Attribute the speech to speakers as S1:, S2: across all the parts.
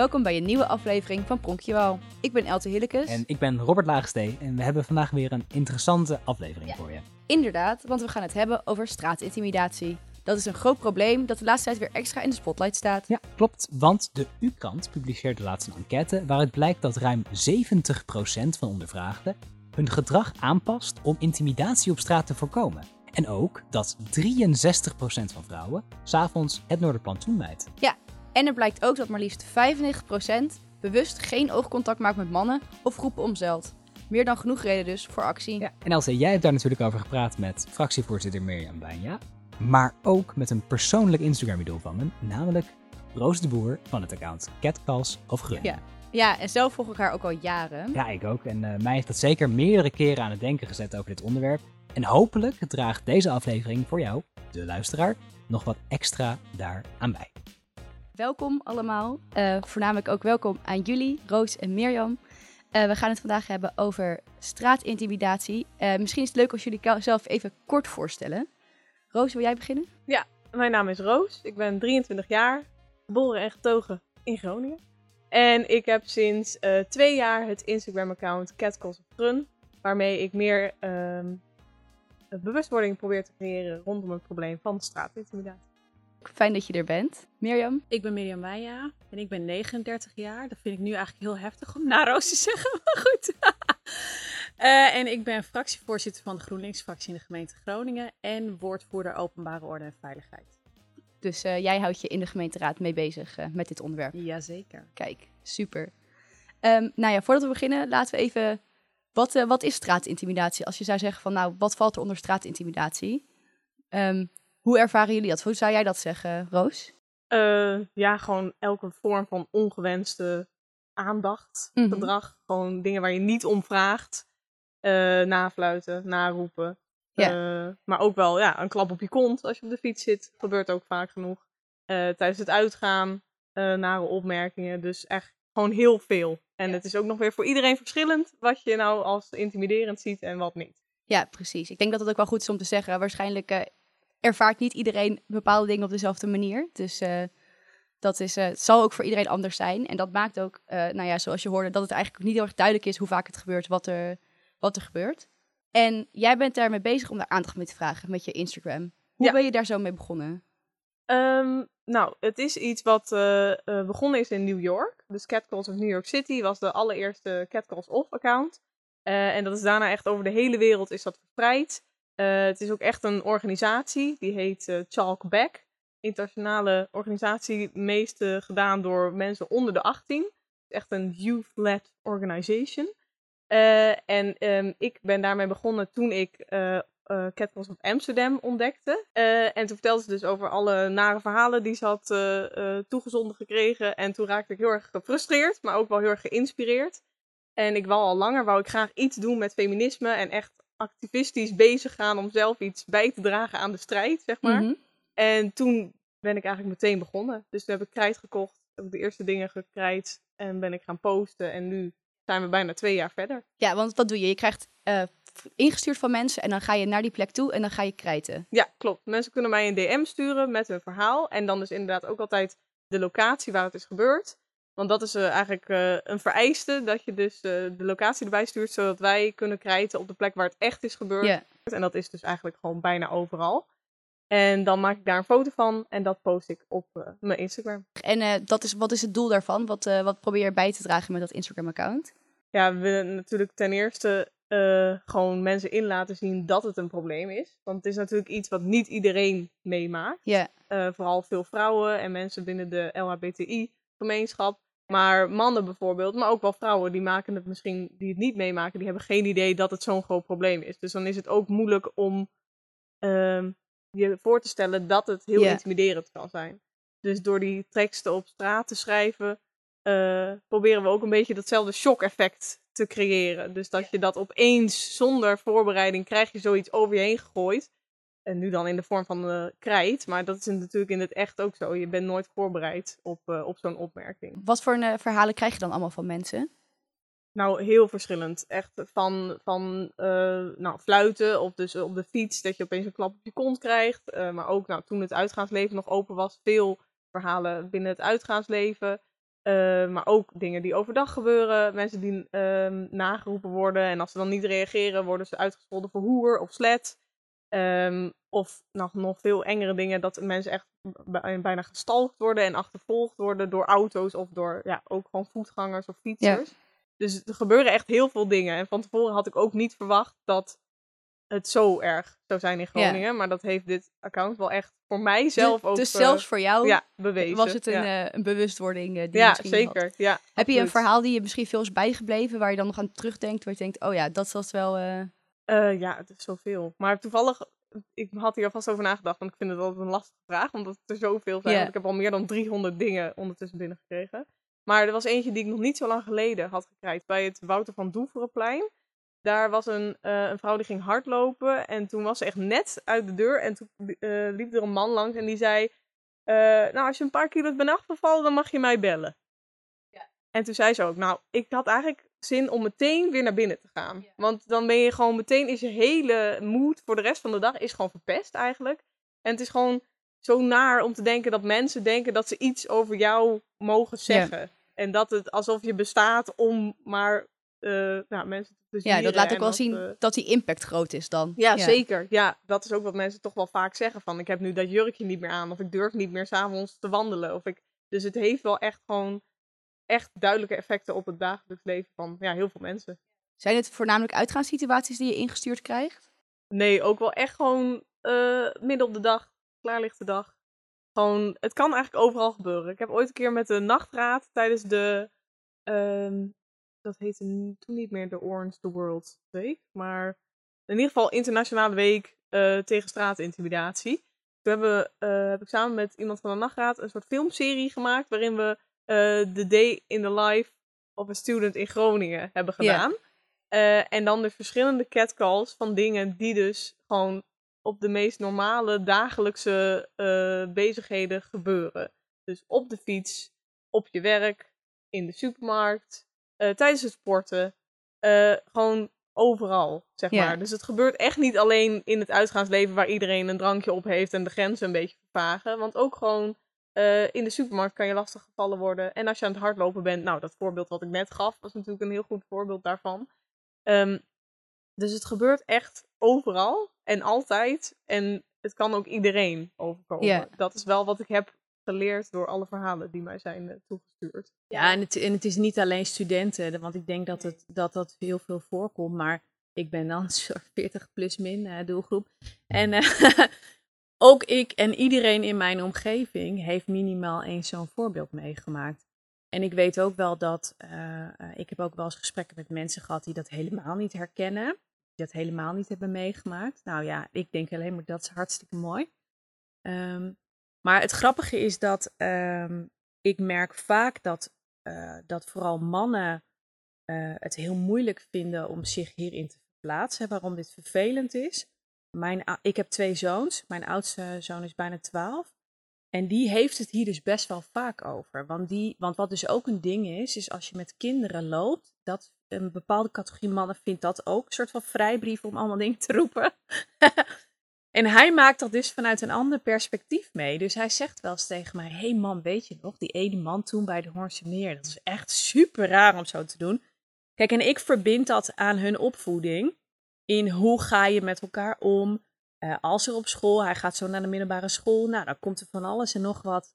S1: Welkom bij een nieuwe aflevering van Pronkjewel. Ik ben Elte Hillekes.
S2: En ik ben Robert Laagstee en we hebben vandaag weer een interessante aflevering
S1: Ja.
S2: voor je.
S1: Inderdaad, want we gaan het hebben over straatintimidatie. Dat is een groot probleem dat de laatste tijd weer extra in de spotlight staat.
S2: Ja, klopt, want de U-krant publiceerde laatst een enquête waaruit blijkt dat ruim 70% van ondervraagden hun gedrag aanpast om intimidatie op straat te voorkomen. En ook dat 63% van vrouwen s'avonds het Noorderplantsoen mijt.
S1: En er blijkt ook dat maar liefst 95% bewust geen oogcontact maakt met mannen of groepen omzeilt. Meer dan genoeg reden dus voor actie.
S2: Ja, en Elsa, jij hebt daar natuurlijk over gepraat met fractievoorzitter Mirjam Bijnja, maar ook met een persoonlijk Instagram-idool van hem, namelijk Roos de Boer van het account Catcalls of Grun.
S1: Ja. Ja, en zelf volg ik haar ook al jaren.
S2: Ja, ik ook. En eh, mij heeft dat zeker meerdere keren aan het denken gezet over dit onderwerp. En hopelijk draagt deze aflevering voor jou, de luisteraar, nog wat extra daaraan bij.
S1: Welkom allemaal. Eh, voornamelijk ook welkom aan jullie, Roos en Mirjam. Eh, we gaan het vandaag hebben over straatintimidatie. Eh, misschien is het leuk als jullie zelf even kort voorstellen. Roos, wil jij beginnen?
S3: Mijn naam is Roos. Ik ben 23 jaar, geboren en getogen in Groningen. En ik heb sinds twee jaar het Instagram-account Catcalls of Grun, waarmee ik meer ehm, bewustwording probeer te creëren rondom het probleem van straatintimidatie.
S1: Fijn dat je er bent. Mirjam?
S4: Ik ben Mirjam Wijja en ik ben 39 jaar. Dat vind ik nu eigenlijk heel heftig om na Roos te zeggen, maar goed. Eh, en ik ben fractievoorzitter van de GroenLinks-fractie in de gemeente Groningen en woordvoerder openbare orde en veiligheid.
S1: Dus eh, jij houdt je in de gemeenteraad mee bezig eh, met dit onderwerp.
S4: Jazeker.
S1: Kijk, super. Ehm, nou ja, voordat we beginnen, laten we even... Wat, wat is straatintimidatie? Als je zou zeggen van, nou, wat valt er onder straatintimidatie? Ehm, hoe ervaren jullie dat? Hoe zou jij dat zeggen, Roos?
S3: Eh, ja, gewoon elke vorm van ongewenste aandacht,
S1: Mhm.
S3: gedrag. Gewoon dingen waar je niet om vraagt. Eh, nafluiten, naroepen. Eh, maar ook wel ja, een klap op je kont als je op de fiets zit. Gebeurt ook vaak genoeg. Tijdens het uitgaan, nare opmerkingen. Dus echt gewoon heel veel. En het is ook nog weer voor iedereen verschillend wat je nou als intimiderend ziet en wat niet.
S1: Ja, precies. Ik denk dat het ook wel goed is om te zeggen. Waarschijnlijk ervaart niet iedereen bepaalde dingen op dezelfde manier. Dus eh, dat is, eh, het zal ook voor iedereen anders zijn. En dat maakt ook, eh, nou ja, zoals je hoorde, dat het eigenlijk niet heel erg duidelijk is hoe vaak het gebeurt, wat er, wat er gebeurt. En jij bent daarmee bezig om daar aandacht mee te vragen met je Instagram. Hoe
S3: Ja.
S1: ben je daar zo mee begonnen?
S3: Ehm, nou, het is iets wat begonnen is in New York. Dus Catcalls of New York City was de allereerste Catcalls of account. En dat is daarna echt over de hele wereld is dat verspreid. Eh, het is ook echt een organisatie, die heet eh Chalk Back. Internationale organisatie, meeste gedaan door mensen onder de 18. Het is echt een youth-led organization. Eh, en ehm, ik ben daarmee begonnen toen ik eh Catcalls of Amsterdam ontdekte. En toen vertelde ze dus over alle nare verhalen die ze had toegezonden gekregen. En toen raakte ik heel erg gefrustreerd, maar ook wel heel erg geïnspireerd. En ik wou al langer, wou ik graag iets doen met feminisme en echt activistisch bezig gaan om zelf iets bij te dragen aan de strijd, zeg maar.
S1: Mhm.
S3: En toen ben ik eigenlijk meteen begonnen. Dus toen heb ik krijt gekocht, heb ik de eerste dingen gekrijt en ben ik gaan posten. En nu zijn we bijna twee jaar verder.
S1: Ja, want wat doe je? Je krijgt eh, ingestuurd van mensen en dan ga je naar die plek toe en dan ga je krijten.
S3: Ja, klopt. Mensen kunnen mij een DM sturen met hun verhaal. En dan is inderdaad ook altijd de locatie waar het is gebeurd. Want dat is eh, eigenlijk eh, een vereiste, dat je dus eh, de locatie erbij stuurt, zodat wij kunnen krijten op de plek waar het echt is gebeurd. En dat is dus eigenlijk gewoon bijna overal. En dan maak ik daar een foto van en dat post ik op mijn Instagram.
S1: En dat is, wat is het doel daarvan? Wat, wat probeer je bij te dragen met dat Instagram-account?
S3: Ja, we willen natuurlijk ten eerste gewoon mensen in laten zien dat het een probleem is. Want het is natuurlijk iets wat niet iedereen meemaakt.
S1: Ja,
S3: vooral veel vrouwen en mensen binnen de LHBTI-gemeenschap. Maar mannen bijvoorbeeld, maar ook wel vrouwen, die maken het misschien, die het niet meemaken, die hebben geen idee dat het zo'n groot probleem is. Dus dan is het ook moeilijk om ehm, je voor te stellen dat het heel intimiderend kan zijn. Dus door die teksten op straat te schrijven, eh, proberen we ook een beetje datzelfde shock-effect te creëren. Dus dat je dat opeens zonder voorbereiding krijg je zoiets over je heen gegooid. En nu dan in de vorm van eh krijt. Maar dat is natuurlijk in het echt ook zo. Je bent nooit voorbereid op, eh, op zo'n opmerking.
S1: wat voor eh, verhalen krijg je dan allemaal van mensen?
S3: Nou, heel verschillend. Echt van, van nou, fluiten of dus op de fiets dat je opeens een klap op je kont krijgt. Maar ook nou, toen het uitgaansleven nog open was, veel verhalen binnen het uitgaansleven. Maar ook dingen die overdag gebeuren. Mensen die ehm, nageroepen worden. En als ze dan niet reageren, worden ze uitgescholden voor hoer of slet. Ehm, of nog, nog veel engere dingen, dat mensen echt b- bijna gestalkt worden en achtervolgd worden door auto's of door ja, ook gewoon voetgangers of fietsers. Dus er gebeuren echt heel veel dingen. En van tevoren had ik ook niet verwacht dat het zo erg zou zijn in Groningen. Maar dat heeft dit account wel echt voor mij zelf ook
S1: dus
S3: eh,
S1: zelfs voor jou
S3: ja, bewezen.
S1: was het een,
S3: ja.
S1: eh, een bewustwording eh, die
S3: ja,
S1: misschien had.
S3: zeker. Ja,
S1: Heb je een verhaal die je misschien veel is bijgebleven, waar je dan nog aan terugdenkt, waar je denkt, oh ja, dat was wel... eh,
S3: Eh, ja, het is zoveel. Maar toevallig, ik had hier alvast over nagedacht, want ik vind het altijd een lastige vraag, omdat er zoveel zijn. Ik heb al meer dan 300 dingen ondertussen binnengekregen. Maar er was eentje die ik nog niet zo lang geleden had gekregen bij het Wouter van Doeverenplein. Daar was een, eh, een vrouw die ging hardlopen en toen was ze echt net uit de deur en toen eh, liep er een man langs en die zei, nou als je een paar kilo bent afgevallen, dan mag je mij bellen. En toen zei ze ook, nou, ik had eigenlijk zin om meteen weer naar binnen te gaan. Want dan ben je gewoon meteen, is je hele moed voor de rest van de dag is gewoon verpest eigenlijk. En het is gewoon zo naar om te denken dat mensen denken dat ze iets over jou mogen zeggen. En dat het alsof je bestaat om maar eh, nou, mensen te plezieren.
S1: ja, dat laat ook wel
S3: dat,
S1: zien
S3: eh,
S1: dat die impact groot is dan.
S3: ja, zeker. Ja, dat is ook wat mensen toch wel vaak zeggen. Van ik heb nu dat jurkje niet meer aan. Of ik durf niet meer s'avonds te wandelen. Of ik... Dus het heeft wel echt gewoon echt duidelijke effecten op het dagelijks leven van ja, heel veel mensen.
S1: Zijn het voornamelijk uitgaanssituaties die je ingestuurd krijgt?
S3: Nee, ook wel echt gewoon eh, midden op de dag, klaarlichte dag. Gewoon, het kan eigenlijk overal gebeuren. Ik heb ooit een keer met de nachtraad tijdens de, ehm, dat heette toen niet meer de Orange the World Week, maar in ieder geval Internationale Week eh, tegen straatintimidatie. Toen hebben, eh, heb ik samen met iemand van de nachtraad een soort filmserie gemaakt waarin we The Day in the Life of a Student in Groningen hebben gedaan. Eh, en dan de verschillende catcalls van dingen die dus gewoon op de meest normale dagelijkse eh, bezigheden gebeuren. Dus op de fiets, op je werk, in de supermarkt, eh, tijdens het sporten. eh, gewoon overal, zeg
S1: Ja.
S3: maar. Dus het gebeurt echt niet alleen in het uitgaansleven waar iedereen een drankje op heeft en de grenzen een beetje vervagen. Want ook gewoon eh, in de supermarkt kan je lastig gevallen worden. En als je aan het hardlopen bent, nou, dat voorbeeld wat ik net gaf, was natuurlijk een heel goed voorbeeld daarvan. Ehm, dus het gebeurt echt overal en altijd. En het kan ook iedereen overkomen. Dat is wel wat ik heb geleerd door alle verhalen die mij zijn eh, toegestuurd.
S4: Ja, en het, en het is niet alleen studenten, want ik denk dat het, dat, dat heel veel voorkomt. Maar ik ben dan een soort 40 plus min eh, doelgroep. En eh, ook ik en iedereen in mijn omgeving heeft minimaal eens zo'n voorbeeld meegemaakt. En ik weet ook wel dat, eh, eh, ik heb ook wel eens gesprekken met mensen gehad die dat helemaal niet herkennen. Die dat helemaal niet hebben meegemaakt. Nou ja, ik denk alleen maar dat is hartstikke mooi. Ehm, maar het grappige is dat ehm, ik merk vaak dat, eh, dat vooral mannen het heel moeilijk vinden om zich hierin te verplaatsen. Waarom dit vervelend is. Mijn, ik heb twee zoons. Mijn oudste zoon is bijna 12. En die heeft het hier dus best wel vaak over. Want, die, want wat dus ook een ding is, is als je met kinderen loopt, dat een bepaalde categorie mannen vindt dat ook een soort van vrijbrief om allemaal dingen te roepen. en hij maakt dat dus vanuit een ander perspectief mee. Dus hij zegt wel eens tegen mij: hey man, weet je nog, die ene man toen bij de Hoornse Meer, dat is echt super raar om zo te doen. Kijk, en ik verbind dat aan hun opvoeding. In hoe ga je met elkaar om? Eh, als er op school, hij gaat zo naar de middelbare school, nou, dan komt er van alles en nog wat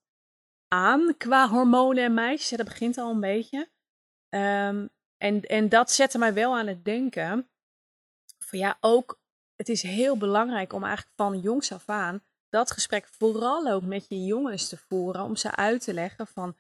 S4: aan qua hormonen en meisjes. Dat begint al een beetje. Ehm, en, en dat zette mij wel aan het denken. Van ja, ook, het is heel belangrijk om eigenlijk van jongs af aan dat gesprek vooral ook met je jongens te voeren. Om ze uit te leggen van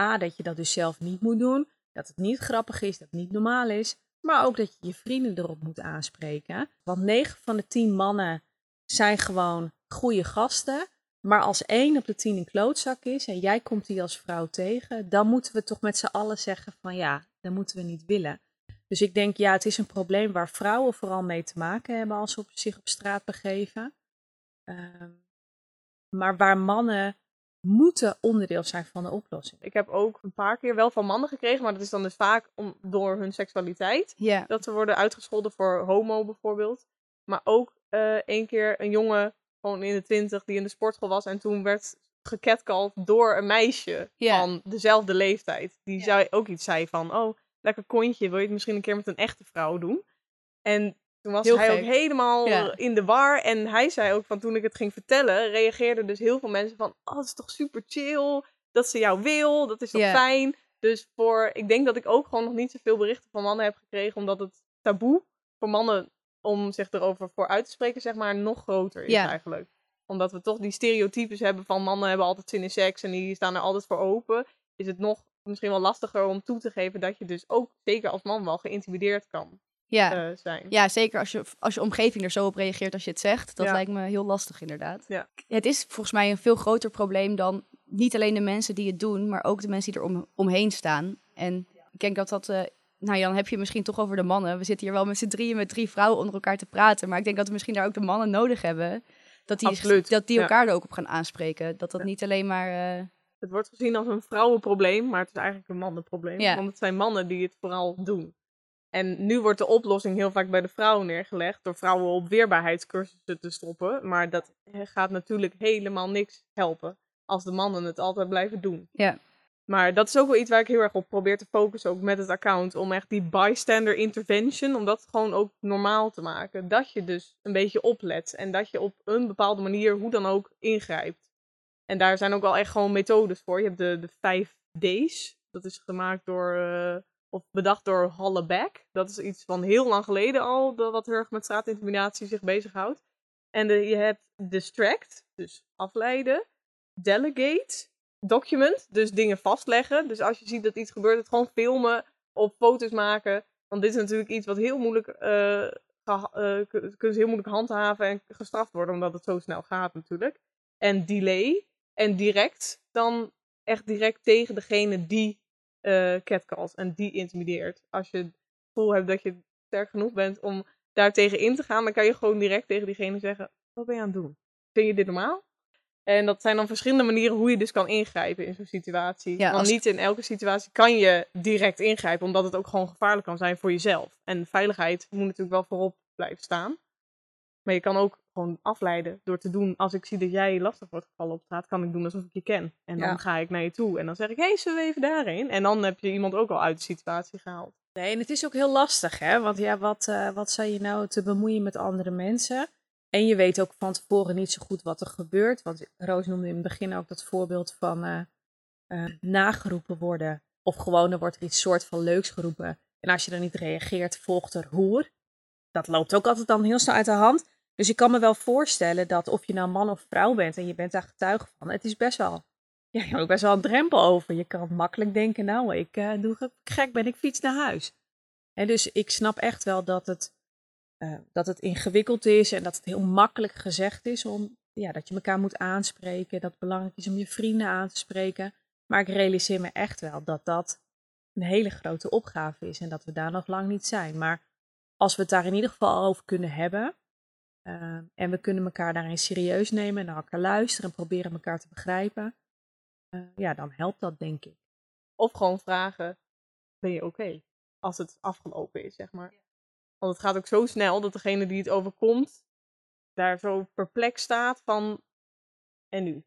S4: A, dat je dat dus zelf niet moet doen. Dat het niet grappig is, dat het niet normaal is. Maar ook dat je je vrienden erop moet aanspreken. Want 9 van de 10 mannen zijn gewoon goede gasten. Maar als één op de tien een klootzak is en jij komt die als vrouw tegen, dan moeten we toch met z'n allen zeggen van ja, dat moeten we niet willen. Dus ik denk, ja, het is een probleem waar vrouwen vooral mee te maken hebben als ze zich op straat begeven. Ehm, maar waar mannen moeten onderdeel zijn van de oplossing.
S3: Ik heb ook een paar keer wel van mannen gekregen, maar dat is dan dus vaak om, door hun seksualiteit. Dat ze worden uitgescholden voor homo bijvoorbeeld. Maar ook eh één keer een jongen, gewoon in de twintig, die in de sportschool was. En toen werd gecatcalled door een meisje van dezelfde leeftijd. Die zei, ook iets zei van, oh, lekker kontje, wil je het misschien een keer met een echte vrouw doen? En toen was
S1: Heel
S3: hij
S1: gek.
S3: ook helemaal
S1: Ja.
S3: in de war. En hij zei ook van, toen ik het ging vertellen, reageerden dus heel veel mensen van, oh, het is toch super chill, dat ze jou wil, dat is toch fijn. Dus voor, ik denk dat ik ook gewoon nog niet zoveel berichten van mannen heb gekregen, omdat het taboe voor mannen om zich erover voor uit te spreken, zeg maar, nog groter is eigenlijk. Omdat we toch die stereotypes hebben van mannen hebben altijd zin in seks en die staan er altijd voor open. Is het nog misschien wel lastiger om toe te geven dat je dus ook, zeker als man, wel geïntimideerd kan
S1: Ja.
S3: eh, zijn.
S1: Ja, zeker als je, als je omgeving er zo op reageert als je het zegt. Dat
S3: Ja.
S1: lijkt me heel lastig inderdaad.
S3: Ja.
S1: Het is volgens mij een veel groter probleem dan niet alleen de mensen die het doen, maar ook de mensen die er om, omheen staan. En ik denk dat dat... eh, nou, dan heb je het misschien toch over de mannen. We zitten hier wel met z'n drieën met drie vrouwen onder elkaar te praten. Maar ik denk dat we misschien daar ook de mannen nodig hebben. Dat die,
S3: Absoluut,
S1: dat die
S3: ja.
S1: elkaar er ook op gaan aanspreken. Dat dat
S3: Ja.
S1: niet alleen maar... eh,
S3: Het wordt gezien als een vrouwenprobleem, maar het is eigenlijk een mannenprobleem.
S1: Ja.
S3: Want het zijn mannen die het vooral doen. En nu wordt de oplossing heel vaak bij de vrouwen neergelegd door vrouwen op weerbaarheidscursussen te stoppen. Maar dat eh, gaat natuurlijk helemaal niks helpen als de mannen het altijd blijven doen.
S1: Ja.
S3: Maar dat is ook wel iets waar ik heel erg op probeer te focussen, ook met het account. Om echt die bystander intervention, om dat gewoon ook normaal te maken. Dat je dus een beetje oplet en dat je op een bepaalde manier, hoe dan ook, ingrijpt. En daar zijn ook wel echt gewoon methodes voor. Je hebt de, de 5 D's. Dat is gemaakt door, eh, of bedacht door Halle. Dat is iets van heel lang geleden al, wat heel erg met straatintimidatie zich bezighoudt. En je hebt distract, dus afleiden. Delegate, document, dus dingen vastleggen. Dus als je ziet dat iets gebeurt, het gewoon filmen of foto's maken. Want dit is natuurlijk iets wat heel moeilijk, kun je heel moeilijk handhaven en gestraft worden, omdat het zo snel gaat natuurlijk. En delay en direct, dan echt direct tegen degene die eh catcalls en die intimideert. Als je het gevoel hebt dat je sterk genoeg bent om daar tegen in te gaan, dan kan je gewoon direct tegen diegene zeggen: Wat ben je aan het doen? Vind je dit normaal? En dat zijn dan verschillende manieren hoe je dus kan ingrijpen in zo'n situatie.
S1: Ja,
S3: Want
S1: als-
S3: niet in elke situatie kan je direct ingrijpen, omdat het ook gewoon gevaarlijk kan zijn voor jezelf. En veiligheid moet natuurlijk wel voorop blijven staan. Maar je kan ook gewoon afleiden door te doen. Als ik zie dat jij lastig wordt gevallen op straat, kan ik doen alsof ik je ken. En dan
S4: Ja.
S3: ga ik naar je toe. En dan zeg ik, hé, hey, zullen we even daarheen? En dan heb je iemand ook al uit de situatie gehaald.
S4: Nee, en het is ook heel lastig, hè? Want ja, wat, eh, wat zou je nou te bemoeien met andere mensen? En je weet ook van tevoren niet zo goed wat er gebeurt. Want Roos noemde in het begin ook dat voorbeeld van eh, eh, nageroepen worden. Of gewoon er wordt er iets soort van leuks geroepen. En als je dan niet reageert, volgt er hoer. Dat loopt ook altijd dan heel snel uit de hand. Dus ik kan me wel voorstellen dat of je nou man of vrouw bent en je bent daar getuige van, het is best wel, ja, ook best wel een drempel over. Je kan makkelijk denken, nou, ik eh, doe ge- gek ben, ik fiets naar huis. En dus ik snap echt wel dat het, eh, dat het ingewikkeld is en dat het heel makkelijk gezegd is om, ja, dat je elkaar moet aanspreken, dat het belangrijk is om je vrienden aan te spreken. Maar ik realiseer me echt wel dat dat een hele grote opgave is en dat we daar nog lang niet zijn. Maar als we het daar in ieder geval over kunnen hebben, eh, en we kunnen elkaar daarin serieus nemen en naar elkaar luisteren en proberen elkaar te begrijpen, eh, ja, dan helpt dat denk ik.
S3: Of gewoon vragen, ben je oké? Als het afgelopen is, zeg maar. Want het gaat ook zo snel dat degene die het overkomt, daar zo perplex staat van, en nu?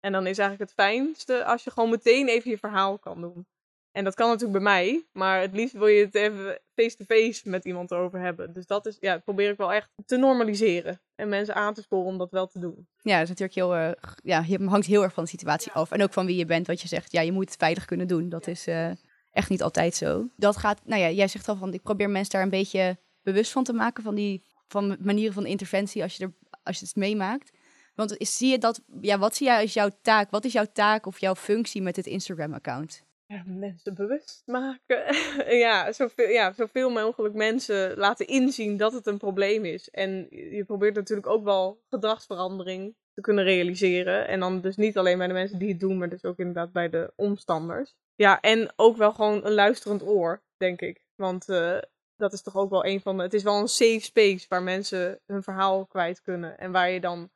S3: En dan is eigenlijk het fijnste als je gewoon meteen even je verhaal kan doen. En dat kan natuurlijk bij mij, maar het liefst wil je het even face-to-face met iemand over hebben. Dus dat is, ja, dat probeer ik wel echt te normaliseren. En mensen aan te sporen om dat wel te doen.
S1: Ja, dat is natuurlijk heel erg. Ja, je hangt heel erg van de situatie af. En ook van wie je bent, wat je zegt. Ja, je moet het veilig kunnen doen. Dat is eh, echt niet altijd zo. Dat gaat, nou ja, jij zegt al van, ik probeer mensen daar een beetje bewust van te maken. Van die van manieren van interventie als je, er, als je het meemaakt. Want is, zie je dat, ja, wat zie jij als jouw taak? Wat is jouw taak of jouw functie met dit Instagram-account?
S3: Mensen bewust maken. ja, zoveel, ja, zoveel mogelijk mensen laten inzien dat het een probleem is. En je probeert natuurlijk ook wel gedragsverandering te kunnen realiseren. En dan dus niet alleen bij de mensen die het doen, maar dus ook inderdaad bij de omstanders. Ja, en ook wel gewoon een luisterend oor, denk ik. Want eh, dat is toch ook wel een van de... Het is wel een safe space waar mensen hun verhaal kwijt kunnen. En waar je dan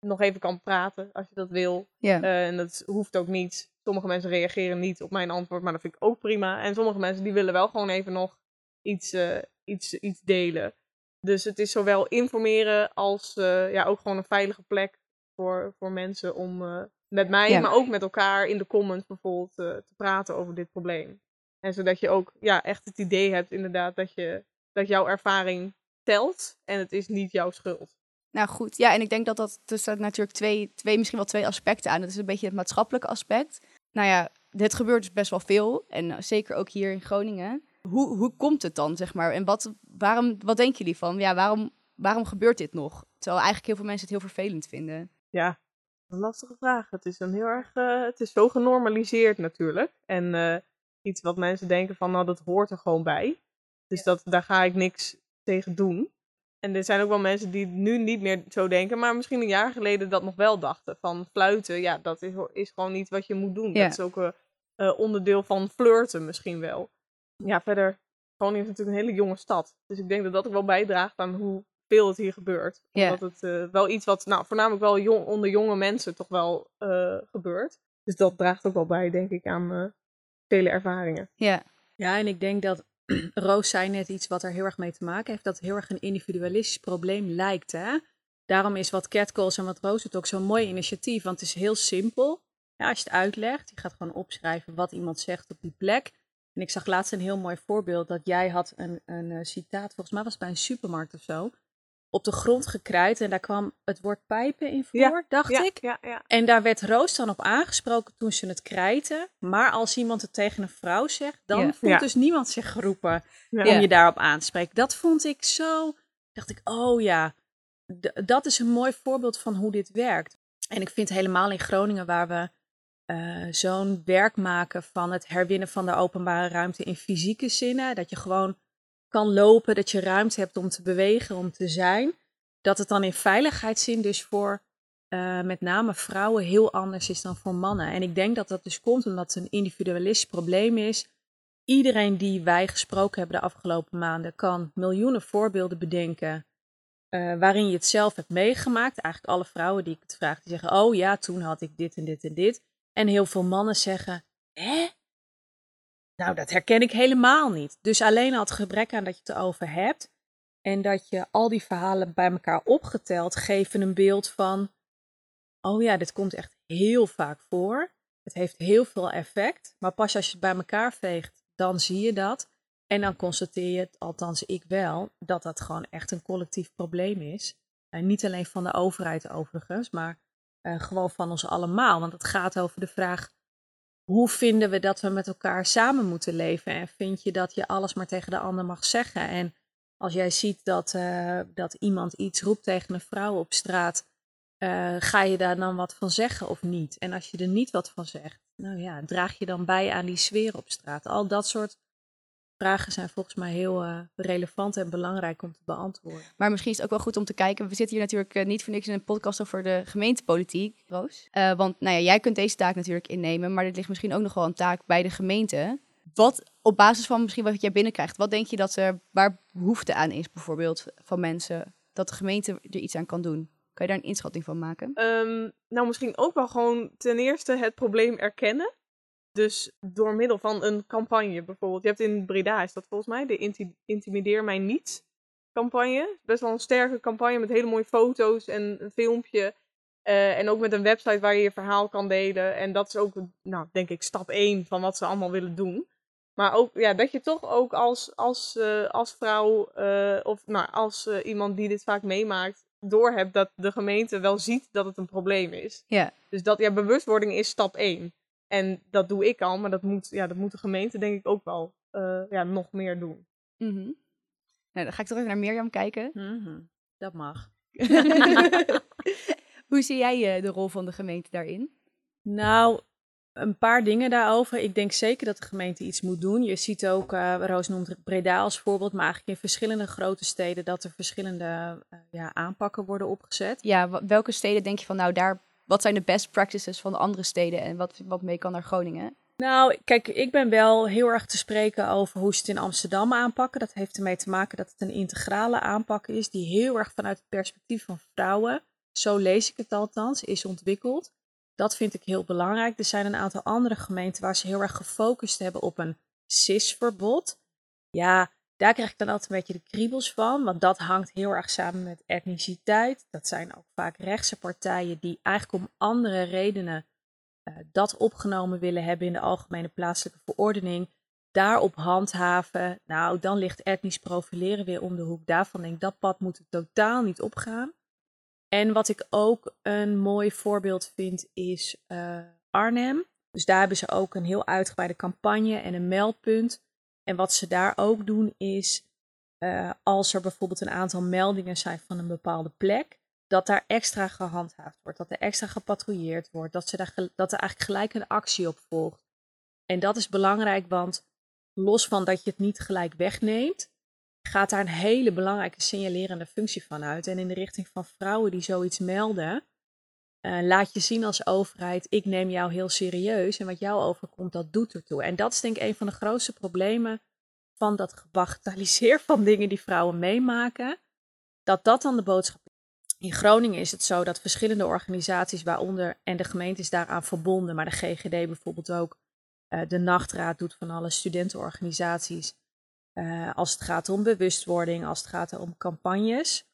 S3: nog even kan praten als je dat wil.
S1: Ja,
S3: Eh, en dat hoeft ook niet. Sommige mensen reageren niet op mijn antwoord, maar dat vind ik ook prima. En sommige mensen die willen wel gewoon even nog iets, eh, iets, iets delen. Dus het is zowel informeren als eh, ja, ook gewoon een veilige plek voor, voor mensen om met mij,
S1: Ja.
S3: maar ook met elkaar in de comments bijvoorbeeld te praten over dit probleem. En zodat je ook ja, echt het idee hebt inderdaad dat, je, dat jouw ervaring telt en het is niet jouw schuld.
S1: Nou goed, ja, en ik denk dat dat er staat natuurlijk twee, twee, misschien wel twee aspecten aan. Dat is een beetje het maatschappelijke aspect. Nou ja, dit gebeurt dus best wel veel. En eh, zeker ook hier in Groningen. Hoe, hoe komt het dan, zeg maar? En wat, waarom, wat denken jullie van? Ja, waarom, waarom gebeurt dit nog? Terwijl eigenlijk heel veel mensen het heel vervelend vinden.
S3: Ja, een lastige vraag. Het is een heel erg, eh, het is zo genormaliseerd natuurlijk. En eh, iets wat mensen denken van, nou dat hoort er gewoon bij. Dus dat, daar ga ik niks tegen doen. En er zijn ook wel mensen die nu niet meer zo denken, maar misschien een jaar geleden dat nog wel dachten. Van fluiten, ja, dat is, is gewoon niet wat je moet doen.
S1: Ja.
S3: Dat is ook een eh, onderdeel van flirten misschien wel. Ja, verder, Groningen is natuurlijk een hele jonge stad. Dus ik denk dat dat ook wel bijdraagt aan hoeveel het hier gebeurt.
S1: Ja.
S3: Omdat het eh, wel iets wat, nou, voornamelijk wel jong, onder jonge mensen toch wel eh, gebeurt. Dus dat draagt ook wel bij, denk ik, aan eh, vele ervaringen.
S1: Ja,
S4: Ja, en ik denk dat Roos zei net iets wat er heel erg mee te maken heeft, dat het heel erg een individualistisch probleem lijkt. Hè? Daarom is wat Catcalls en wat Roos doet ook zo'n mooi initiatief, want het is heel simpel. Ja, als je het uitlegt, je gaat gewoon opschrijven wat iemand zegt op die plek. En ik zag laatst een heel mooi voorbeeld dat jij had een, een eh, citaat, volgens mij was het bij een supermarkt of zo, op de grond gekruid en daar kwam het woord pijpen in voor,
S3: Ja,
S4: dacht
S3: ja,
S4: ik.
S3: Ja, ja.
S4: En daar werd Roos dan op aangesproken toen ze het krijten. Maar als iemand het tegen een vrouw zegt, dan
S1: Ja.
S4: voelt
S3: Ja.
S4: dus niemand zich geroepen om je daarop aan te spreken. Dat vond ik zo. Dacht ik, oh ja, d- dat is een mooi voorbeeld van hoe dit werkt. En ik vind helemaal in Groningen, waar we eh, zo'n werk maken van het herwinnen van de openbare ruimte in fysieke zinnen, dat je gewoon kan lopen, dat je ruimte hebt om te bewegen, om te zijn, dat het dan in veiligheidszin dus voor eh, met name vrouwen heel anders is dan voor mannen. En ik denk dat dat dus komt omdat het een individualistisch probleem is. Iedereen die wij gesproken hebben de afgelopen maanden kan miljoenen voorbeelden bedenken eh, waarin je het zelf hebt meegemaakt. Eigenlijk alle vrouwen die ik het vraag, die zeggen, oh ja, toen had ik dit en dit en dit. En heel veel mannen zeggen, hè? Nou, dat herken ik helemaal niet. Dus alleen al het gebrek aan dat je het erover hebt en dat je al die verhalen bij elkaar opgeteld geven een beeld van, oh ja, dit komt echt heel vaak voor. Het heeft heel veel effect, maar pas als je het bij elkaar veegt, dan zie je dat. En dan constateer je, althans ik wel, dat dat gewoon echt een collectief probleem is. En niet alleen van de overheid overigens, maar eh, gewoon van ons allemaal. Want het gaat over de vraag, hoe vinden we dat we met elkaar samen moeten leven? En vind je dat je alles maar tegen de ander mag zeggen? En als jij ziet dat, eh, dat iemand iets roept tegen een vrouw op straat, eh, ga je daar dan wat van zeggen of niet? En als je er niet wat van zegt, nou ja, draag je dan bij aan die sfeer op straat? Al dat soort vragen zijn volgens mij heel eh, relevant en belangrijk om te beantwoorden.
S1: Maar misschien is het ook wel goed om te kijken. We zitten hier natuurlijk eh, niet voor niks in een podcast over de gemeentepolitiek, Roos. Eh, want nou ja, jij kunt deze taak natuurlijk innemen, maar dit ligt misschien ook nog wel een taak bij de gemeente. Wat op basis van misschien wat jij binnenkrijgt, wat denk je dat er waar behoefte aan is, bijvoorbeeld van mensen, dat de gemeente er iets aan kan doen? Kan je daar een inschatting van maken?
S3: Ehm, nou, misschien ook wel gewoon ten eerste het probleem erkennen. Dus door middel van een campagne bijvoorbeeld. Je hebt in Breda, is dat volgens mij, de inti- Intimideer mij niet campagne. Best wel een sterke campagne met hele mooie foto's en een filmpje. Eh, en ook met een website waar je je verhaal kan delen. En dat is ook, nou, denk ik, stap 1 van wat ze allemaal willen doen. Maar ook ja, dat je toch ook als, als, eh, als vrouw eh, of nou, als iemand die dit vaak meemaakt, doorhebt dat de gemeente wel ziet dat het een probleem is.
S1: Ja.
S3: Dus dat ja, bewustwording is stap 1. En dat doe ik al, maar dat moet, ja, dat moet de gemeente denk ik ook wel eh, ja, nog meer doen.
S1: Mhm. Nou, dan ga ik toch even naar Mirjam kijken.
S4: Mhm, Dat mag.
S1: Hoe zie jij eh, de rol van de gemeente daarin?
S4: Nou, een paar dingen daarover. Ik denk zeker dat de gemeente iets moet doen. Je ziet ook, eh, Roos noemt Breda als voorbeeld, maar eigenlijk in verschillende grote steden dat er verschillende eh, ja, aanpakken worden opgezet.
S1: Ja, welke steden denk je van, nou daar, wat zijn de best practices van de andere steden en wat, wat mee kan naar Groningen?
S4: Nou, kijk, ik ben wel heel erg te spreken over hoe ze het in Amsterdam aanpakken. Dat heeft ermee te maken dat het een integrale aanpak is, die heel erg vanuit het perspectief van vrouwen, zo lees ik het althans, is ontwikkeld. Dat vind ik heel belangrijk. Er zijn een aantal andere gemeenten waar ze heel erg gefocust hebben op een CIS-verbod. Ja, Daar krijg ik dan altijd een beetje de kriebels van, want dat hangt heel erg samen met etniciteit. Dat zijn ook vaak rechtse partijen die eigenlijk om andere redenen uh, dat opgenomen willen hebben in de algemene plaatselijke verordening. Daarop handhaven, nou dan ligt etnisch profileren weer om de hoek. Daarvan denk ik, dat pad moet totaal niet opgaan. En wat ik ook een mooi voorbeeld vind is uh, Arnhem. Dus daar hebben ze ook een heel uitgebreide campagne en een meldpunt. En wat ze daar ook doen is, uh, als er bijvoorbeeld een aantal meldingen zijn van een bepaalde plek, dat daar extra gehandhaafd wordt, dat er extra gepatrouilleerd wordt, dat, ze daar, dat er eigenlijk gelijk een actie op volgt. En dat is belangrijk, want los van dat je het niet gelijk wegneemt, gaat daar een hele belangrijke signalerende functie van uit. En in de richting van vrouwen die zoiets melden, uh, laat je zien als overheid, ik neem jou heel serieus en wat jou overkomt, dat doet ertoe. En dat is denk ik een van de grootste problemen van dat gebagatelliseer van dingen die vrouwen meemaken, dat dat dan de boodschap. In Groningen is het zo dat verschillende organisaties, waaronder en de gemeente is daaraan verbonden, maar de GGD bijvoorbeeld ook, uh, de Nachtraad doet van alle studentenorganisaties, uh, als het gaat om bewustwording, als het gaat om campagnes.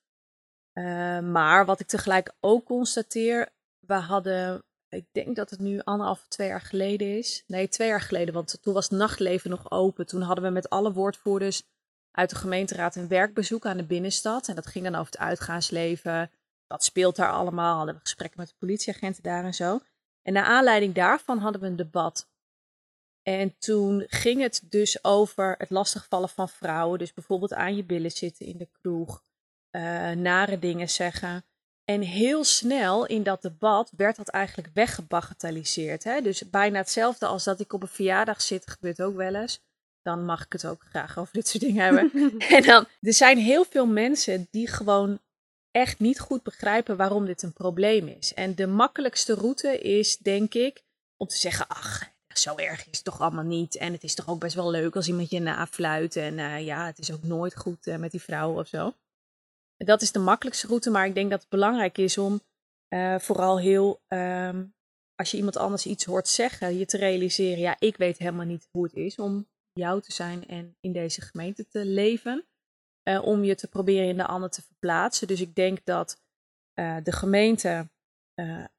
S4: Maar wat ik tegelijk ook constateer, we hadden, ik denk dat het nu anderhalf, twee jaar geleden is. Nee, twee jaar geleden, want toen was nachtleven nog open. Toen hadden we met alle woordvoerders uit de gemeenteraad een werkbezoek aan de binnenstad. En dat ging dan over het uitgaansleven. Wat speelt daar allemaal? Hadden we gesprekken met de politieagenten daar en zo. En naar aanleiding daarvan hadden we een debat. En toen ging het dus over het lastigvallen van vrouwen. Dus bijvoorbeeld aan je billen zitten in de kroeg. Uh, nare dingen zeggen. En heel snel in dat debat werd dat eigenlijk weggebagatelliseerd. Hè? Dus bijna hetzelfde als dat ik op een verjaardag zit, gebeurt ook wel eens. Dan mag ik het ook graag over dit soort dingen hebben. en dan, er zijn heel veel mensen die gewoon echt niet goed begrijpen waarom dit een probleem is. En de makkelijkste route is, denk ik, om te zeggen: ach, zo erg is het toch allemaal niet. En het is toch ook best wel leuk als iemand je nafluit. En uh, ja, het is ook nooit goed uh, met die vrouw of zo. Dat is de makkelijkste route, maar ik denk dat het belangrijk is om uh, vooral heel, um, als je iemand anders iets hoort zeggen, je te realiseren, ja, ik weet helemaal niet hoe het is om jou te zijn en in deze gemeente te leven. Uh, om je te proberen in de ander te verplaatsen. Dus ik denk dat uh, de gemeente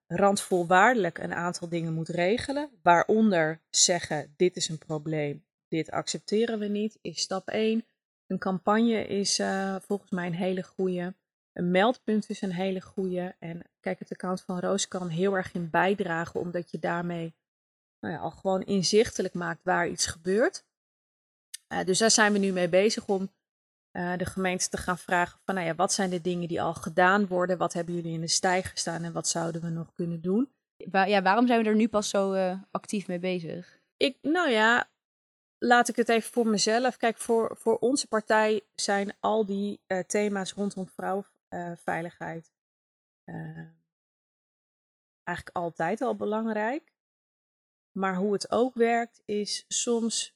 S4: randvolwaardelijk een aantal dingen moet regelen. Waaronder zeggen, dit is een probleem, dit accepteren we niet, is stap 1. Een campagne is uh, volgens mij een hele goede. Een meldpunt is een hele goede. En kijk, het account van Roos kan heel erg in bijdragen, omdat je daarmee nou ja, al gewoon inzichtelijk maakt waar iets gebeurt. Uh, dus daar zijn we nu mee bezig om uh, de gemeente te gaan vragen van, nou ja, wat zijn de dingen die al gedaan worden? Wat hebben jullie in de stijger gestaan en wat zouden we nog kunnen doen?
S1: Ja, waarom zijn we er nu pas zo uh, actief mee bezig?
S4: Ik, nou ja, laat ik het even voor mezelf. Kijk, voor, voor onze partij zijn al die uh, thema's rondom vrouwenveiligheid uh, eigenlijk altijd al belangrijk. Maar hoe het ook werkt is soms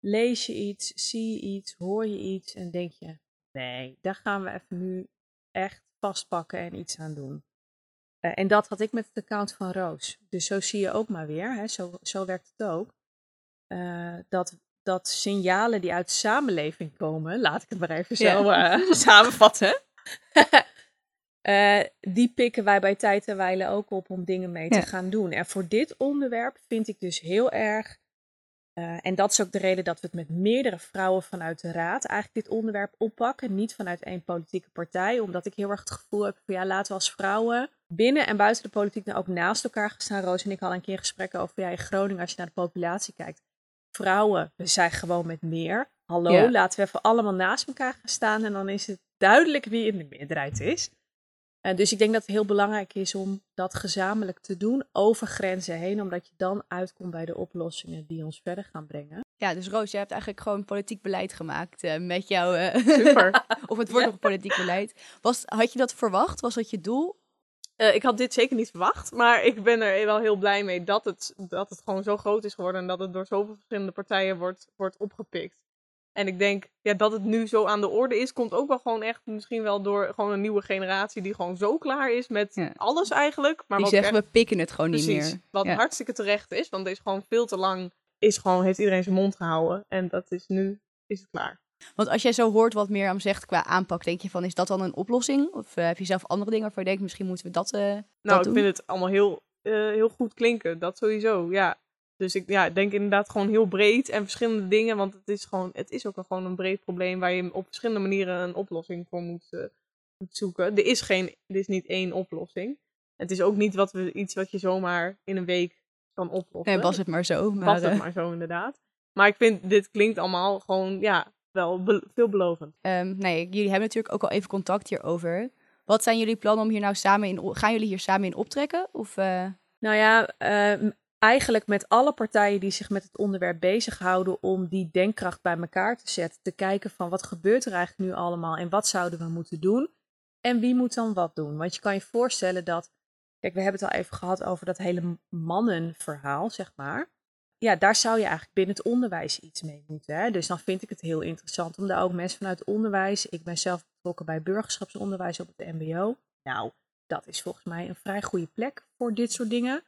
S4: lees je iets, zie je iets, hoor je iets en denk je, nee, daar gaan we even nu echt vastpakken en iets aan doen. Uh, en dat had ik met het account van Roos. Dus zo zie je ook maar weer, hè? Zo, zo werkt het ook. Uh, dat, dat signalen die uit de samenleving komen, laat ik het maar even zo ja. uh, samenvatten. uh, die pikken wij bij tijd en wijle ook op om dingen mee te gaan doen. En voor dit onderwerp vind ik dus heel erg. en dat is ook de reden dat we het met meerdere vrouwen vanuit de raad eigenlijk dit onderwerp oppakken. Niet vanuit één politieke partij. Omdat ik heel erg het gevoel heb van ja, laten we als vrouwen binnen en buiten de politiek nou ook naast elkaar gaan staan. Roos en ik hadden een keer gesprekken over ja, in Groningen, als je naar de populatie kijkt vrouwen, we zijn gewoon met meer. Hallo, ja. laten we even allemaal naast elkaar gaan staan en dan is het duidelijk wie in de meerderheid is. Uh, dus ik denk dat het heel belangrijk is om dat gezamenlijk te doen over grenzen heen, omdat je dan uitkomt bij de oplossingen die ons verder gaan brengen.
S1: Ja, dus Roos, je hebt eigenlijk gewoon politiek beleid gemaakt uh, met jouw. Uh,
S3: Super.
S1: of het wordt nog politiek beleid. Was, had je dat verwacht? Was dat je doel?
S3: Uh, ik had dit zeker niet verwacht, maar ik ben er wel heel blij mee dat het, dat het gewoon zo groot is geworden en dat het door zoveel verschillende partijen wordt, wordt opgepikt. En ik denk ja, dat het nu zo aan de orde is, komt ook wel gewoon echt misschien wel door gewoon een nieuwe generatie die gewoon zo klaar is met ja. alles eigenlijk.
S1: Maar die zeggen, echt, we pikken het gewoon
S3: precies,
S1: niet meer.
S3: Wat ja. hartstikke terecht is, want deze gewoon veel te lang is gewoon, heeft iedereen zijn mond gehouden. En dat is nu, is het klaar.
S1: Want als jij zo hoort wat Mirjam zegt qua aanpak, denk je van, is dat dan een oplossing? Of eh, heb je zelf andere dingen waarvan je denkt, misschien moeten we dat, eh
S3: Nou,
S1: dat
S3: ik
S1: doen?
S3: vind het allemaal heel, eh, heel goed klinken. Dat sowieso, ja. Dus ik ja, denk inderdaad gewoon heel breed en verschillende dingen. Want het is, gewoon, het is ook gewoon een breed probleem waar je op verschillende manieren een oplossing voor moet, moet zoeken. Er is, geen, er is niet één oplossing. Het is ook niet wat we, iets wat je zomaar in een week kan oplossen.
S1: Nee, was het maar zo. Maar,
S3: Was het maar zo inderdaad. Maar ik vind, dit klinkt allemaal gewoon, ja, wel be- veelbelovend.
S1: ehm, nee, jullie hebben natuurlijk ook al even contact hierover. Wat zijn jullie plannen om hier nou samen in... Gaan jullie hier samen in optrekken? Of, eh,
S4: Nou ja, ehm, eigenlijk met alle partijen die zich met het onderwerp bezighouden om die denkkracht bij elkaar te zetten. Te kijken van wat gebeurt er eigenlijk nu allemaal en wat zouden we moeten doen. En wie moet dan wat doen? Want je kan je voorstellen dat, kijk we hebben het al even gehad over dat hele mannenverhaal, zeg maar. Ja, daar zou je eigenlijk binnen het onderwijs iets mee moeten. Hè? Dus dan vind ik het heel interessant om daar ook mensen vanuit het onderwijs. Ik ben zelf betrokken bij burgerschapsonderwijs op het MBO. Nou, dat is volgens mij een vrij goede plek voor dit soort dingen.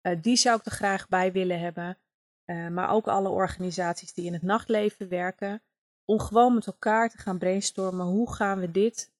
S4: Eh, die zou ik er graag bij willen hebben. Eh, maar ook alle organisaties die in het nachtleven werken. Om gewoon met elkaar te gaan brainstormen. Hoe gaan we dit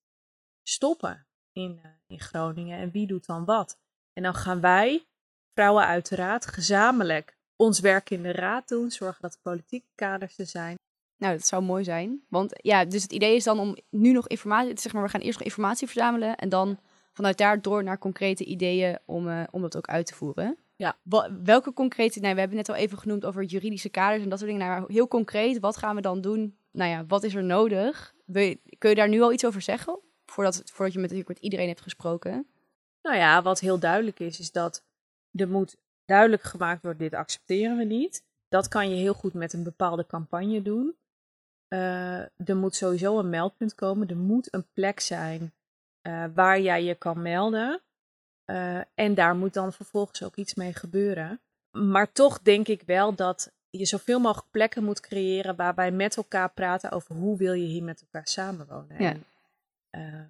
S4: stoppen in, eh, in Groningen? En wie doet dan wat? En dan gaan wij, vrouwen uiteraard, gezamenlijk ons werk in de raad doen. Zorgen dat de politieke kaders er zijn.
S1: nou, dat zou mooi zijn. Want ja, dus het idee is dan om nu nog informatie... Zeg maar, we gaan eerst nog informatie verzamelen. En dan vanuit daar door naar concrete ideeën om, eh, om dat ook uit te voeren.
S4: Ja.
S1: Welke concrete... Nou, we hebben net al even genoemd over juridische kaders en dat soort dingen. Nou, heel concreet, wat gaan we dan doen? Nou ja, wat is er nodig? Je, kun je daar nu al iets over zeggen? Voordat, voordat je met, met iedereen hebt gesproken.
S4: Nou ja, wat heel duidelijk is, is dat er moet duidelijk gemaakt worden, dit accepteren we niet. Dat kan je heel goed met een bepaalde campagne doen. Eh, er moet sowieso een meldpunt komen. Er moet een plek zijn eh, waar jij je kan melden. Eh, en daar moet dan vervolgens ook iets mee gebeuren. Maar toch denk ik wel dat je zoveel mogelijk plekken moet creëren waarbij met elkaar praten over hoe wil je hier met elkaar samenwonen.
S1: Ja.
S4: En,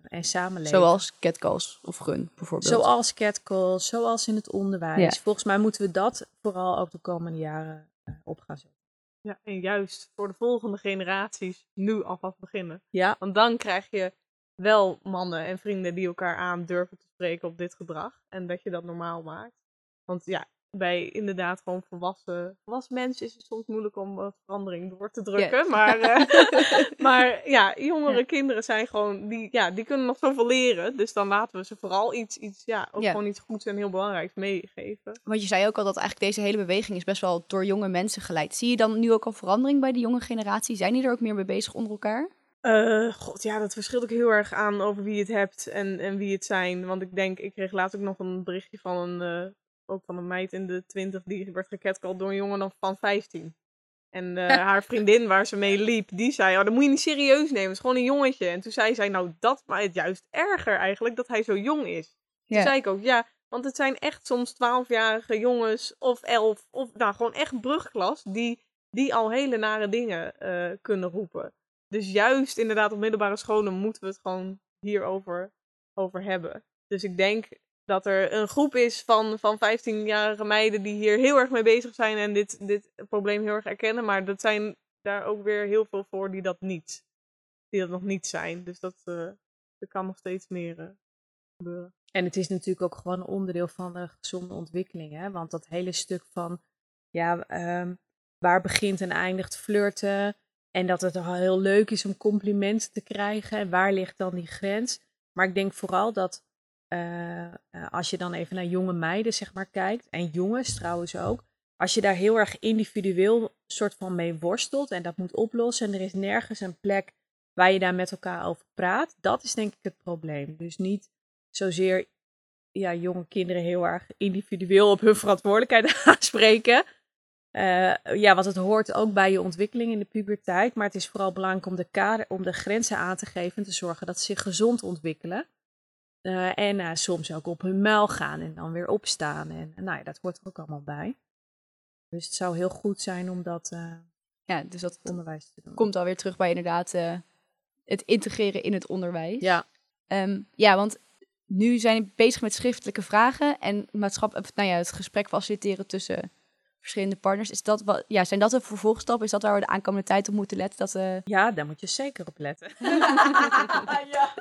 S4: en samenleven.
S1: Zoals catcalls of gun, bijvoorbeeld.
S4: Zoals catcalls, zoals in het onderwijs.
S1: Ja.
S4: Volgens mij moeten we dat vooral ook de komende jaren eh, op gaan zetten.
S3: Ja, en juist voor de volgende generaties nu alvast beginnen.
S4: Ja,
S3: Want dan krijg je wel mannen en vrienden die elkaar aan durven te spreken op dit gedrag. En dat je dat normaal maakt. Want ja, bij inderdaad gewoon volwassen, volwassen mensen is het soms moeilijk om eh, verandering door te drukken. Maar, eh, maar ja, jongere
S1: Ja.
S3: kinderen zijn gewoon, die, ja, die kunnen nog zoveel leren. Dus dan laten we ze vooral iets, iets ja, ook
S1: Ja.
S3: gewoon iets goeds en heel belangrijks meegeven.
S1: Want je zei ook al dat eigenlijk deze hele beweging is best wel door jonge mensen geleid. Zie je dan nu ook al verandering bij de jonge generatie? Zijn die er ook meer mee bezig onder elkaar?
S3: Eh, god, ja, dat verschilt ook heel erg aan over wie het hebt en, en wie het zijn. Want ik denk, ik kreeg laatst ook nog een berichtje van een, ook van een meid in de twintig, die werd gecatcalled door een jongen van 15. En eh, haar vriendin waar ze mee liep, die zei, oh, dat moet je niet serieus nemen, het is gewoon een jongetje. En toen zei zij, nou, dat maakt het juist erger eigenlijk, dat hij zo jong is. Toen zei ik ook, ja, want het zijn echt soms 12-jarige jongens of 11, of nou, gewoon echt brugklas, die, die al hele nare dingen eh, kunnen roepen. Dus juist inderdaad op middelbare scholen moeten we het gewoon hierover over hebben. Dus ik denk dat er een groep is van, van 15-jarige meiden die hier heel erg mee bezig zijn en dit, dit probleem heel erg erkennen. Maar dat zijn daar ook weer heel veel voor die dat niet, die dat nog niet zijn. Dus dat, er kan nog steeds meer eh, gebeuren.
S4: en het is natuurlijk ook gewoon een onderdeel van de gezonde ontwikkeling. Hè? Want dat hele stuk van, ja, ehm, waar begint en eindigt flirten. En dat het al heel leuk is om complimenten te krijgen. En waar ligt dan die grens? Maar ik denk vooral dat eh, als je dan even naar jonge meiden zeg maar kijkt. En jongens trouwens ook. Als je daar heel erg individueel soort van mee worstelt. En dat moet oplossen. En er is nergens een plek waar je daar met elkaar over praat. Dat is denk ik het probleem. Dus niet zozeer ja, jonge kinderen heel erg individueel op hun verantwoordelijkheid aanspreken. Eh, ja, want het hoort ook bij je ontwikkeling in de puberteit. Maar het is vooral belangrijk om de, kader, om de grenzen aan te geven en te zorgen dat ze zich gezond ontwikkelen. Eh, en eh, soms ook op hun muil gaan en dan weer opstaan. En nou ja, dat hoort er ook allemaal bij. Dus het zou heel goed zijn om dat eh,
S1: Ja, dus dat
S4: onderwijs te doen.
S1: komt alweer terug bij inderdaad eh, het integreren in het onderwijs.
S4: Ja,
S1: Ehm, ja, want nu zijn we bezig met schriftelijke vragen en maatschap, of, nou ja, het gesprek faciliteren tussen verschillende partners. Is dat wat, ja, zijn dat de vervolgstappen? Is dat waar we de aankomende tijd op moeten letten? Dat, eh,
S4: Ja, daar moet je zeker op letten. ja.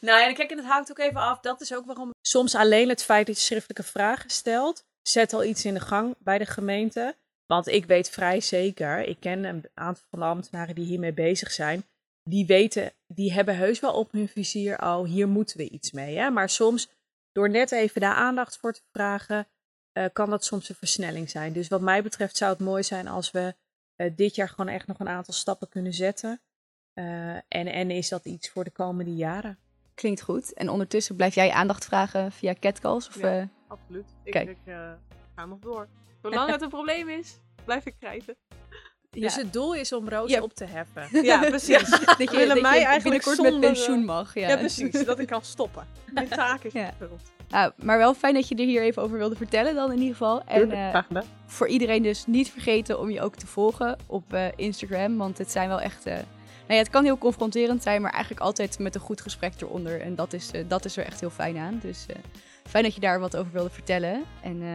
S4: Nou, en kijk, en het haakt ook even af. Dat is ook waarom soms alleen het feit dat je schriftelijke vragen stelt, zet al iets in de gang bij de gemeente. Want ik weet vrij zeker, ik ken een aantal van de ambtenaren die hiermee bezig zijn. Die weten, die hebben heus wel op hun vizier al, hier moeten we iets mee. Hè? Maar soms, door net even daar aandacht voor te vragen, eh, kan dat soms een versnelling zijn. Dus wat mij betreft zou het mooi zijn als we eh, dit jaar gewoon echt nog een aantal stappen kunnen zetten. Eh, en, en is dat iets voor de komende jaren?
S1: klinkt goed. En ondertussen blijf jij aandacht vragen via catcalls? Of,
S3: Ja. Absoluut. Ik,
S1: Kijk.
S3: ik eh, ga nog door. Zolang het een probleem is, blijf ik krijten.
S4: Dus
S1: ja.
S4: het doel is om Roos
S1: Ja.
S4: op te heffen.
S3: Ja, precies.
S1: dat je,
S3: willen
S1: dat
S3: mij
S1: je
S3: eigenlijk zonder,
S1: met
S3: eh,
S1: pensioen mag. Ja,
S3: Ja, precies. Dat ik kan stoppen. Mijn taak is
S1: Ja.
S3: vervuld.
S1: Nou, maar wel fijn dat je er hier even over wilde vertellen dan in ieder geval. En eh,
S3: gedaan.
S1: voor iedereen dus niet vergeten om je ook te volgen op eh, Instagram. Want het zijn wel echt... eh, nou ja, het kan heel confronterend zijn, maar eigenlijk altijd met een goed gesprek eronder. En dat is, eh, dat is er echt heel fijn aan. Dus eh, fijn dat je daar wat over wilde vertellen. En eh,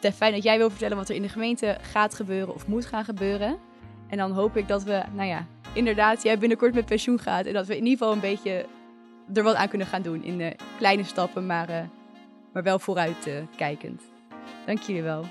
S1: fijn dat jij wil vertellen wat er in de gemeente gaat gebeuren of moet gaan gebeuren. En dan hoop ik dat we, nou ja, inderdaad, jij binnenkort met pensioen gaat. En dat we in ieder geval een beetje er wat aan kunnen gaan doen. In eh, kleine stappen, maar, eh, maar wel vooruit eh, kijkend. Dank jullie wel.